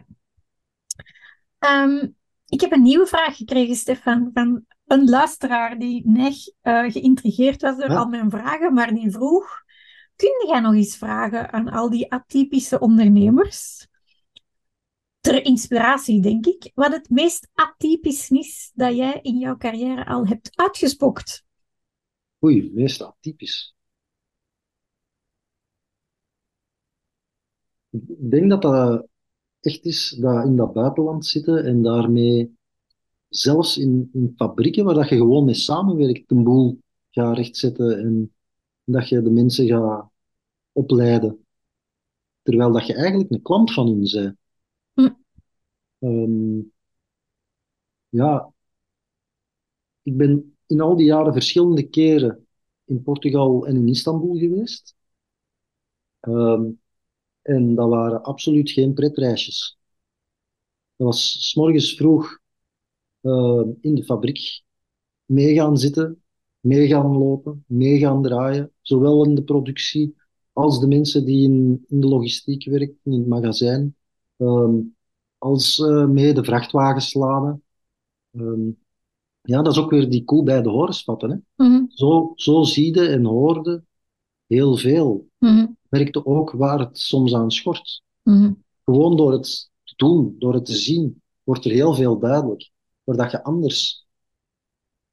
Ehm, ik heb een nieuwe vraag gekregen, Stefan, van een luisteraar die net eh, geïntrigeerd was door Ja. al mijn vragen, maar die vroeg: Kun jij nog eens vragen aan al die atypische ondernemers? Ter inspiratie, denk ik, wat het meest atypisch is dat jij in jouw carrière al hebt uitgesprokt. Oei, meest atypisch. Ik denk dat dat echt is dat in dat buitenland zitten en daarmee zelfs in, in fabrieken waar dat je gewoon mee samenwerkt, een boel gaat rechtzetten en dat je de mensen gaat opleiden. Terwijl dat je eigenlijk een klant van hun bent. Hm. Ehm, ja, ik ben in al die jaren verschillende keren in Portugal en in Istanbul geweest. Ehm, En dat waren absoluut geen pretreisjes. Dat was s morgens vroeg uh, in de fabriek mee gaan zitten, mee gaan lopen, mee gaan draaien, zowel in de productie als de mensen die in, in de logistiek werken, in het magazijn, um, als uh, mee de vrachtwagens laden. Um, ja, dat is ook weer die koe bij de horens vatten. Hè? Mhm. Zo, zo zie je en hoorde heel veel. Mhm. Merkte ook waar het soms aan schort. Mhm. Gewoon door het te doen, door het te zien, wordt er heel veel duidelijk. Waar dat je anders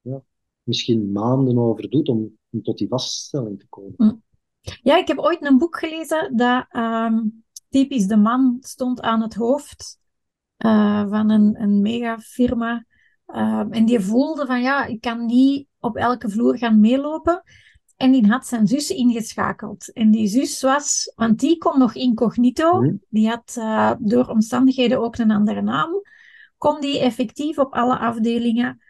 ja, misschien maanden over doet om, om tot die vaststelling te komen. Ja, ik heb ooit een boek gelezen dat ehm, typisch de man stond aan het hoofd uh, van een, een megafirma. Uh, en die voelde van ja, ik kan niet op elke vloer gaan meelopen. En die had zijn zus ingeschakeld. En die zus was, want die kon nog incognito, Mhm. die had uh, door omstandigheden ook een andere naam, kon die effectief op alle afdelingen.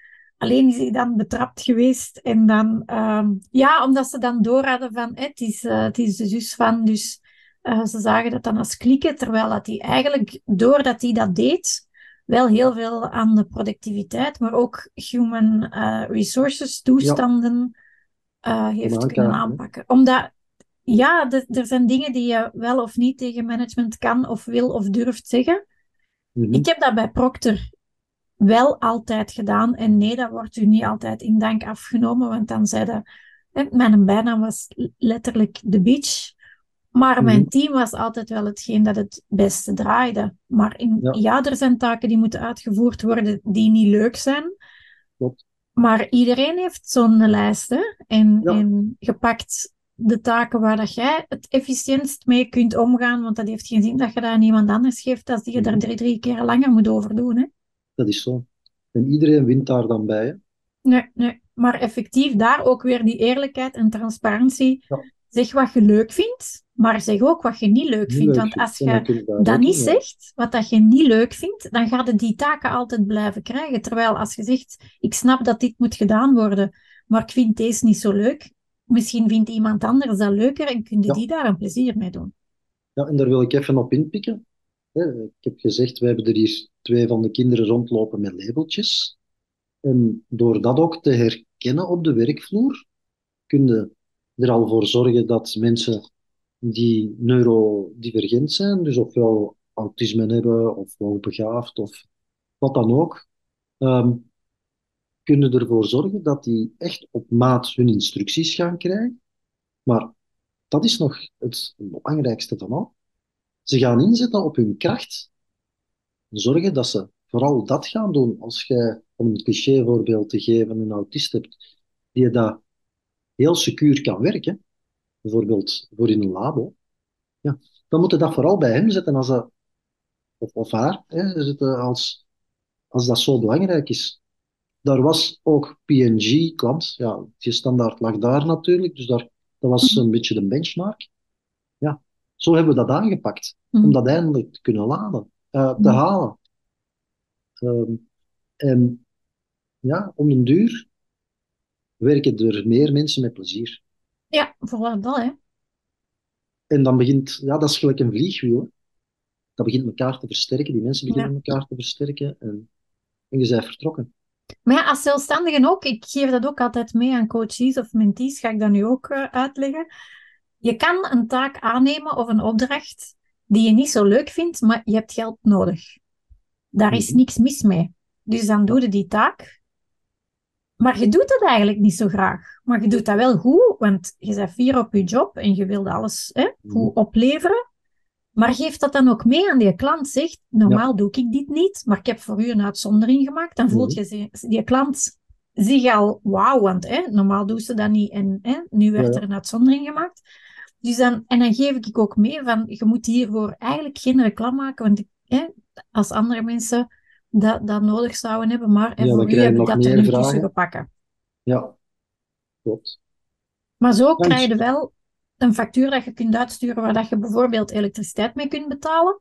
Alleen is hij dan betrapt geweest. En dan, ehm, ja, omdat ze dan door hadden van, eh, het, is, uh, het is de zus van, dus uh, ze zagen dat dan als klikken, terwijl dat hij eigenlijk, doordat hij dat deed, wel heel veel aan de productiviteit, maar ook human uh, resources toestanden heeft kunnen aanpakken. Omdat, ja, de- er zijn dingen die je wel of niet tegen management kan of wil of durft zeggen. Mhm. Ik heb dat bij Procter wel altijd gedaan. En nee, dat wordt u niet altijd in dank afgenomen, want dan zeiden... Mijn bijnaam was letterlijk de beach. Maar mijn Mhm. team was altijd wel hetgeen dat het beste draaide. Maar in, Ja. ja, er zijn taken die moeten uitgevoerd worden die niet leuk zijn. Klopt. Maar iedereen heeft zo'n lijst, hè? En, Ja. en gepakt de taken waar dat jij het efficiëntst mee kunt omgaan, want dat heeft geen zin dat je dat aan iemand anders geeft als die je daar Mhm. drie, drie keer langer moet over doen, hè? Dat is zo. En iedereen wint daar dan bij. Hè? Nee, nee. Maar effectief daar ook weer die eerlijkheid en transparantie. Ja. Zeg wat je leuk vindt, maar zeg ook wat je niet leuk Niet vindt. leuk Want als je dat niet zegt, wat dat je niet leuk vindt, dan ga je die taken altijd blijven krijgen. Terwijl als je zegt, ik snap dat dit moet gedaan worden, maar ik vind deze niet zo leuk. Misschien vindt iemand anders dat leuker en kun je Ja. die daar een plezier mee doen. Ja, en daar wil ik even op inpikken. Ik heb gezegd, we hebben er hier twee van de kinderen rondlopen met labeltjes. En door dat ook te herkennen op de werkvloer, kun je er al voor zorgen dat mensen die neurodivergent zijn, dus ofwel autisme hebben, of hoogbegaafd, of wat dan ook, ehm, kunnen ervoor zorgen dat die echt op maat hun instructies gaan krijgen. Maar dat is nog het belangrijkste van al. Ze gaan inzetten op hun kracht. Zorgen dat ze vooral dat gaan doen. Als jij, om een clichévoorbeeld te geven, een autist hebt die dat heel secuur kan werken, bijvoorbeeld voor in een labo, ja, dan moet je dat vooral bij hem zetten als dat, of, of haar, hè, als, als dat zo belangrijk is. Daar was ook PNG klant, ja, je standaard lag daar natuurlijk, dus daar, dat was een beetje de benchmark. Zo hebben we dat aangepakt Mhm. om dat eindelijk te kunnen laden, eh, te Mhm. halen. Ehm, en ja, om den duur werken er meer mensen met plezier. Ja, vooral dat, hè. En dan begint, ja, dat is gelijk een vliegwiel. hè. Dat begint elkaar te versterken, die mensen beginnen elkaar te versterken en, en je bent vertrokken. Maar ja, als zelfstandigen ook, ik geef dat ook altijd mee aan coaches of mentees, ga ik dat nu ook eh, uitleggen. Je kan een taak aannemen of een opdracht die je niet zo leuk vindt, maar je hebt geld nodig. Daar is Mhm. niks mis mee. Dus dan doe je die taak. Maar je doet het eigenlijk niet zo graag. Maar je doet dat wel goed, want je bent fier op je job en je wilt alles hè, goed opleveren. Maar geef dat dan ook mee aan die klant. Zegt, normaal doe ik dit niet, maar ik heb voor u een uitzondering gemaakt. Dan voelt je ze- die klant zich al, wauw, want hè, normaal doen ze dat niet en hè, nu werd Ja. er een uitzondering gemaakt. Dus dan, en dan geef ik ook mee van, je moet hiervoor eigenlijk geen reclame maken, want hè, als andere mensen dat, dat nodig zouden hebben, maar Ja, dan voor je heb ik dat er nu tussen gepakken. Ja, klopt. Maar zo Thanks. krijg je wel een factuur dat je kunt uitsturen waar dat je bijvoorbeeld elektriciteit mee kunt betalen.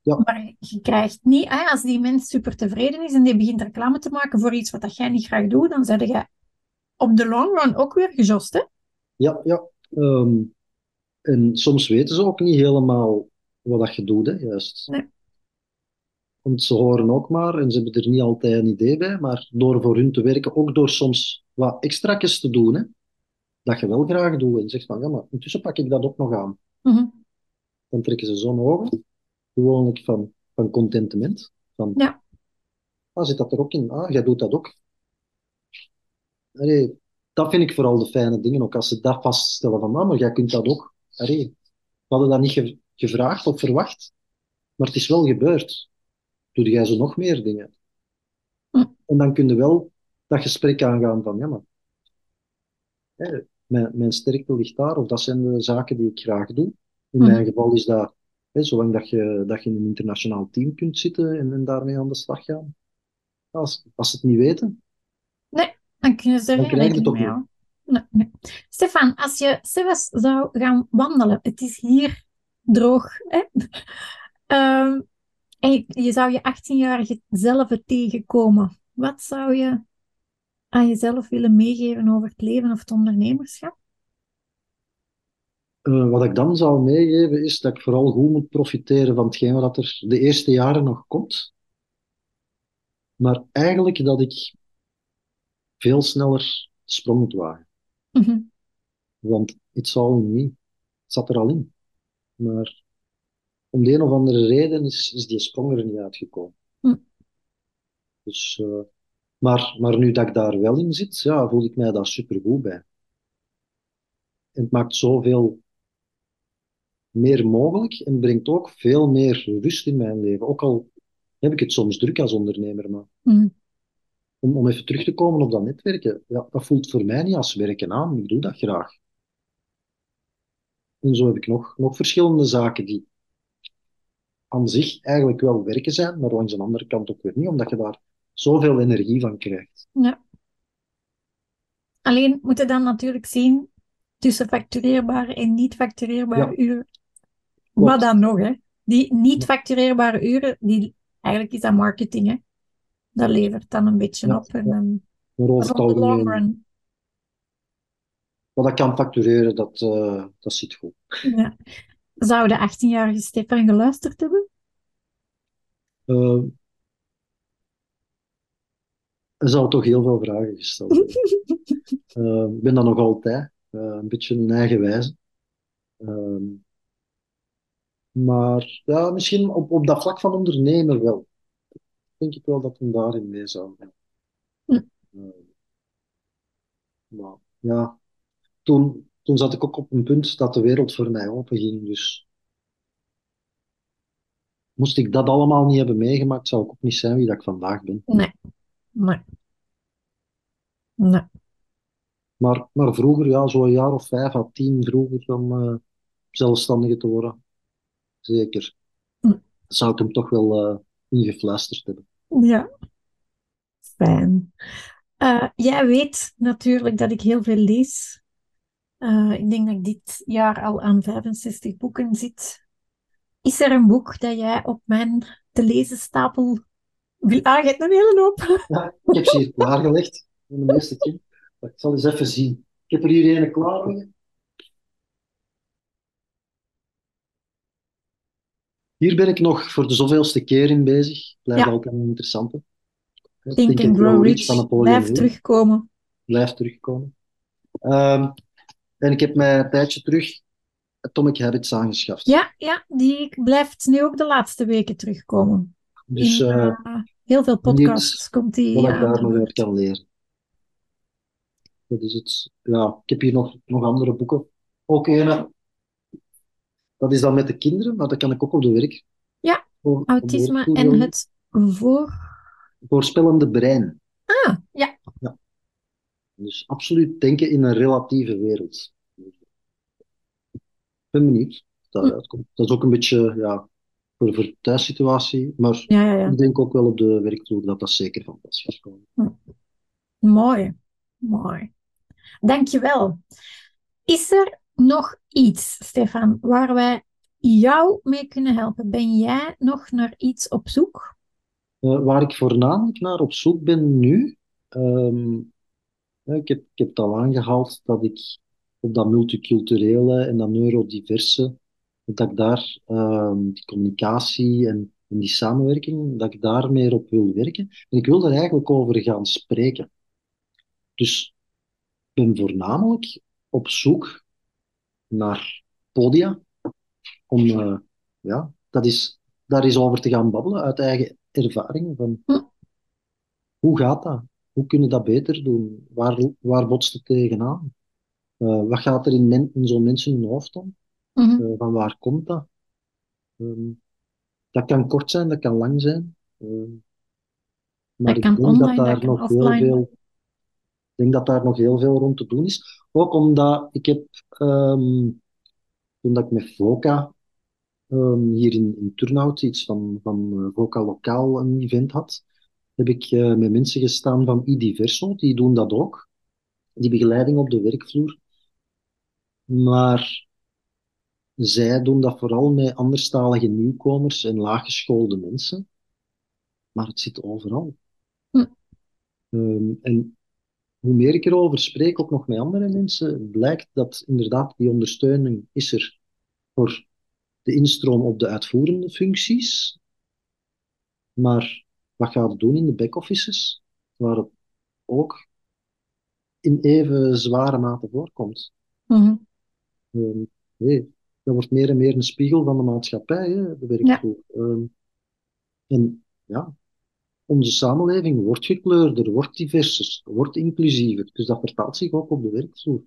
Ja. Maar je krijgt niet, hè, als die mens super tevreden is en die begint reclame te maken voor iets wat dat jij niet graag doet, dan zeg je op de long run ook weer gejost, hè? Ja, ja. Ehm, en soms weten ze ook niet helemaal wat dat je doet, hè, juist. Nee. Want ze horen ook maar, en ze hebben er niet altijd een idee bij, maar door voor hun te werken, ook door soms wat extra's te doen, hè, dat je wel graag doet en zegt van, ja, maar intussen pak ik dat ook nog aan. Mhm. Dan trekken ze zo'n ogen, gewoonlijk van, van contentement. Van, Ja. ah, zit dat er ook in? Ah, jij doet dat ook. Allee, dat vind ik vooral de fijne dingen, ook als ze dat vaststellen van, ah, maar jij kunt dat ook. Allee, we hadden dat niet ge- gevraagd of verwacht, maar het is wel gebeurd. Doe jij zo nog meer dingen? Hm. En dan kun je wel dat gesprek aangaan van, ja, maar hè, mijn, mijn sterkte ligt daar, of dat zijn de zaken die ik graag doe. In Hm. mijn geval is dat, hè, zolang dat je, dat je in een internationaal team kunt zitten en, en daarmee aan de slag gaan. Als, als ze het niet weten, Dan kunnen ze er Dan krijg je het ook niet. Nee. Stefan, als je zelfs zou gaan wandelen, het is hier droog, hè? (laughs) Ehm, en je, zou je 18-jarige zelf tegenkomen. Wat zou je aan jezelf willen meegeven over het leven of het ondernemerschap? Eh, wat ik dan zou meegeven is dat ik vooral goed moet profiteren van hetgeen wat er de eerste jaren nog komt. Maar eigenlijk dat ik veel sneller sprong moet wagen. Mhm. Want it's all in me. Het zat er al in. Maar om de een of andere reden is, is die sprong er niet uitgekomen. Hm. Dus, eh, maar, maar nu dat ik daar wel in zit, ja, voel ik mij daar supergoed bij. En het maakt zoveel meer mogelijk en brengt ook veel meer rust in mijn leven. Ook al heb ik het soms druk als ondernemer, maar Mhm. Om, om even terug te komen op dat netwerken, ja, dat voelt voor mij niet als werken aan. Ik doe dat graag. En zo heb ik nog, nog verschillende zaken die aan zich eigenlijk wel werken zijn, maar langs de andere kant ook weer niet, omdat je daar zoveel energie van krijgt. Ja. Alleen moet je dan natuurlijk zien tussen factureerbare en niet factureerbare uren. Wat dan nog, hè? Die niet factureerbare uren, die, eigenlijk is dat marketing, hè? Dat levert dan een beetje Ja, op. En over dat het op de long algemeen, run. wat ik kan factureren, dat, eh, dat zit goed. Ja. Zou de 18-jarige Stefan geluisterd hebben? Eh, er zou toch heel veel vragen gesteld. (laughs) Eh, ik ben dat nog altijd, een beetje een eigenwijze. Ehm, maar ja, misschien op, op dat vlak van ondernemer wel. Denk ik wel dat hem daarin mee zou gaan. Hm. Eh, maar ja, toen, toen zat ik ook op een punt dat de wereld voor mij openging. Dus moest ik dat allemaal niet hebben meegemaakt, zou ik ook niet zijn wie dat ik vandaag ben. Nee. Nee. Nee. Maar, maar vroeger, ja, zo'n jaar of vijf à tien vroeger om eh, zelfstandige te worden, zeker. Hm. Zou ik hem toch wel eh ingefluisterd hebben. Ja. Fijn. Eh, jij weet natuurlijk dat ik heel veel lees. Eh, ik denk dat ik dit jaar al aan 65 boeken zit. Is er een boek dat jij op mijn te lezen stapel wil? Ah, je hebt een hele hoop. Ja, ik heb ze hier klaargelegd, de meeste. Ik zal eens even zien. Ik heb er hier een klaar liggen. Hier ben ik nog voor de zoveelste keer in bezig. Blijft Ja. altijd een interessante. Hè, Think and Grow Rich. van Napoleon Blijf terugkomen. Blijft terugkomen. Ehm, en ik heb mij een tijdje terug Atomic Habits aangeschaft. Ja, ja, die blijft nu ook de laatste weken terugkomen. Dus In eh, eh, heel veel podcasts komt die wat ik aan daar nog uit beurt. kan leren. Dat is het. Ja, ik heb hier nog, nog andere boeken. Ook een, dat is dan met de kinderen, maar dat kan ik ook op de werk. Ja, Autisme en het voor... Voorspellende brein. Ah, ja. Dus absoluut denken in een relatieve wereld. Ik ben benieuwd of dat Hm. uitkomt. Dat is ook een beetje ja, voor, voor de thuissituatie, maar Ja, ja, ja. ik denk ook wel op de werkvloer dat dat zeker van pas gaat komen. Mooi. Mooi. Dankjewel. Is er nog iets, Stefan, waar wij jou mee kunnen helpen? Ben jij nog naar iets op zoek? Eh, waar ik voornamelijk naar op zoek ben nu, ehm, ik heb, ik heb het al aangehaald dat ik op dat multiculturele en dat neurodiverse dat ik daar ehm, die communicatie en, en die samenwerking, dat ik daar meer op wil werken. En ik wil er eigenlijk over gaan spreken. Dus ik ben voornamelijk op zoek naar podia om eh, ja, dat is, daar is over te gaan babbelen uit eigen ervaring. Van, Hm. Hoe gaat dat? Hoe kunnen we dat beter doen? Waar, waar botst het tegenaan? Eh, wat gaat er in, men, in zo'n mensen hun hoofd om? Mhm. Eh, van waar komt dat? Ehm, dat kan kort zijn, dat kan lang zijn. Ehm, maar Dat ik denk online, dat daar nog heel offline. veel, denk dat daar nog heel veel rond te doen is. Ook omdat ik heb, ehm, toen dat ik met Voca ehm, hier in, in Turnhout iets van, van eh, Voca Lokaal een event had, heb ik eh, met mensen gestaan van iDiverso, die doen dat ook, die begeleiding op de werkvloer. Maar zij doen dat vooral met anderstalige nieuwkomers en laaggeschoolde mensen. Maar het zit overal. Hm. Ehm, en hoe meer ik erover spreek, ook nog met andere mensen, blijkt dat inderdaad die ondersteuning is er voor de instroom op de uitvoerende functies. Maar wat gaat het doen in de back-offices, waar het ook in even zware mate voorkomt? Ehm, nee, dat wordt meer en meer een spiegel van de maatschappij, hè, de werkvloer. Ehm, en ja, onze samenleving wordt gekleurder, wordt diverser, wordt inclusiever. Dus dat vertaalt zich ook op de werkvloer.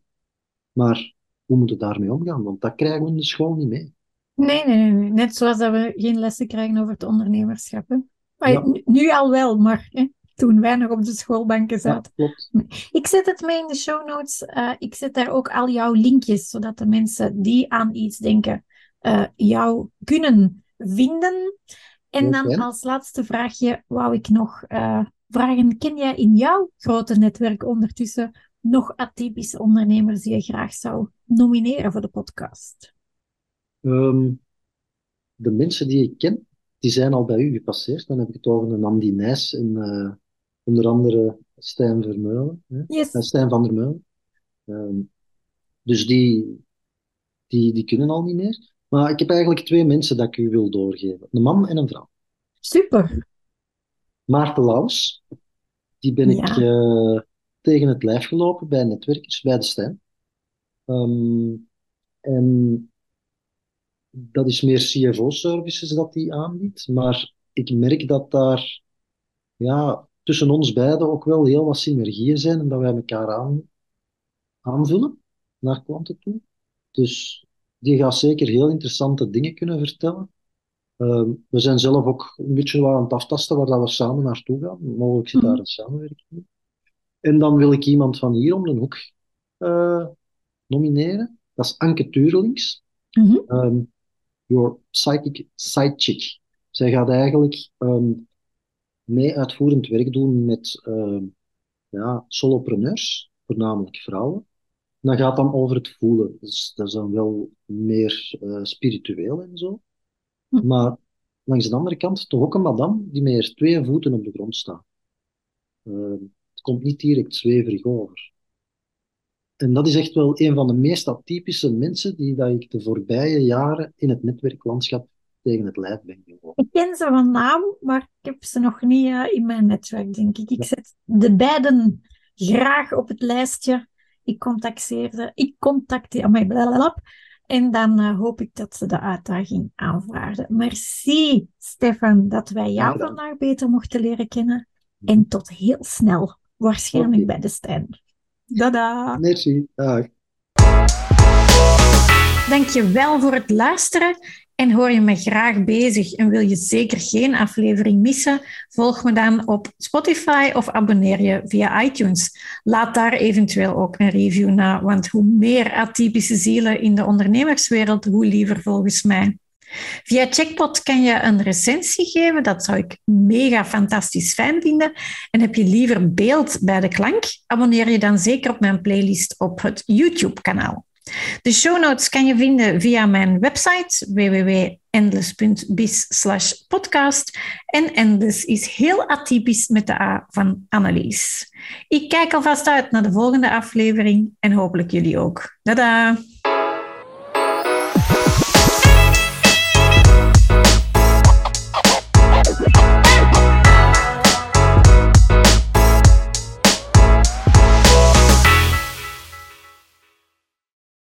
Maar hoe moeten we daarmee omgaan? Want dat krijgen we in de school niet mee. Nee, nee, nee. Net zoals dat we geen lessen krijgen over het ondernemerschap. Hè. Maar Ja. nu, nu al wel, maar hè, toen wij nog op de schoolbanken zaten. klopt. Ik zet het mee in de show notes. Eh, ik zet daar ook al jouw linkjes, zodat de mensen die aan iets denken, eh, jou kunnen vinden. En dan als laatste vraagje wou ik nog eh, vragen, ken jij in jouw grote netwerk ondertussen nog atypische ondernemers die je graag zou nomineren voor de podcast? Ehm, de mensen die ik ken, die zijn al bij u gepasseerd. Dan heb ik het over een Andy Nijs en eh, onder andere Stijn Vermeulen. Hè? Yes. Eh, Stijn van der Meulen. Ehm, dus die, die, die kunnen al niet meer. Maar ik heb eigenlijk twee mensen dat ik u wil doorgeven. Een man en een vrouw. Super. Maarten Laus, die ben ik eh, tegen het lijf gelopen bij netwerkers, bij de Stijn. Ehm, en dat is meer CFO-services dat die aanbiedt. Maar ik merk dat daar ja, tussen ons beiden ook wel heel wat synergieën zijn en dat wij elkaar aan, aanvullen naar klanten toe. Dus die gaat zeker heel interessante dingen kunnen vertellen. Ehm, we zijn zelf ook een beetje aan het aftasten waar dat we samen naartoe gaan. Mogelijk zit daar Mhm. een samenwerking in. En dan wil ik iemand van hier om de hoek eh, nomineren. Dat is Anke Turelings. Mhm. Ehm, your psychic sidechick. Zij gaat eigenlijk ehm, mee uitvoerend werk doen met ehm, ja, solopreneurs, voornamelijk vrouwen. Dat gaat dan over het voelen. Dus dat is dan wel meer eh, spiritueel en zo. Hm. Maar langs de andere kant toch ook een madame die met haar twee voeten op de grond staat. Ehm, het komt niet direct zweverig over. En dat is echt wel een van de meest atypische mensen die dat ik de voorbije jaren in het netwerklandschap tegen het lijf ben gelopen. Ik ken ze van naam, maar ik heb ze nog niet eh, in mijn netwerk, denk ik. Ik zet de beiden graag op het lijstje. Ik contacteer ze. Ik contacteer... Amai, blablabla. En dan eh, hoop ik dat ze de uitdaging aanvaarden. Merci, Stefan, dat wij jou vandaag beter mochten leren kennen. En tot heel snel. Waarschijnlijk bij de Stijn. Dada! Merci. Dag. Dankjewel voor het luisteren. En hoor je me graag bezig en wil je zeker geen aflevering missen? Volg me dan op Spotify of abonneer je via iTunes. Laat daar eventueel ook een review na, want hoe meer atypische zielen in de ondernemerswereld, hoe liever volgens mij. Via Checkpot kan je een recensie geven. Dat zou ik mega fantastisch fijn vinden. En heb je liever beeld bij de klank? Abonneer je dan zeker op mijn playlist op het YouTube-kanaal. De show notes kan je vinden via mijn website www.endless.biz podcast. En Endless is heel atypisch met de A van Annelies. Ik kijk alvast uit naar de volgende aflevering en hopelijk jullie ook. Tada!